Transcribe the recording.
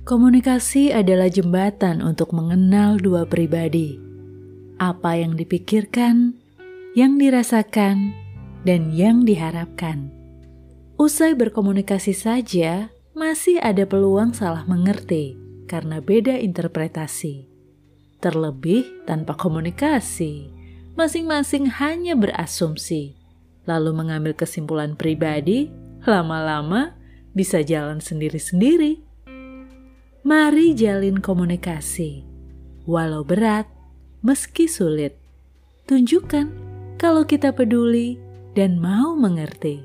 Komunikasi adalah jembatan untuk mengenal dua pribadi. Apa yang dipikirkan, yang dirasakan, dan yang diharapkan. Usai berkomunikasi saja, masih ada peluang salah mengerti karena beda interpretasi. Terlebih tanpa komunikasi, masing-masing hanya berasumsi, lalu mengambil kesimpulan pribadi, lama-lama bisa jalan sendiri-sendiri. Mari jalin komunikasi, walau berat, meski sulit. Tunjukkan kalau kita peduli dan mau mengerti.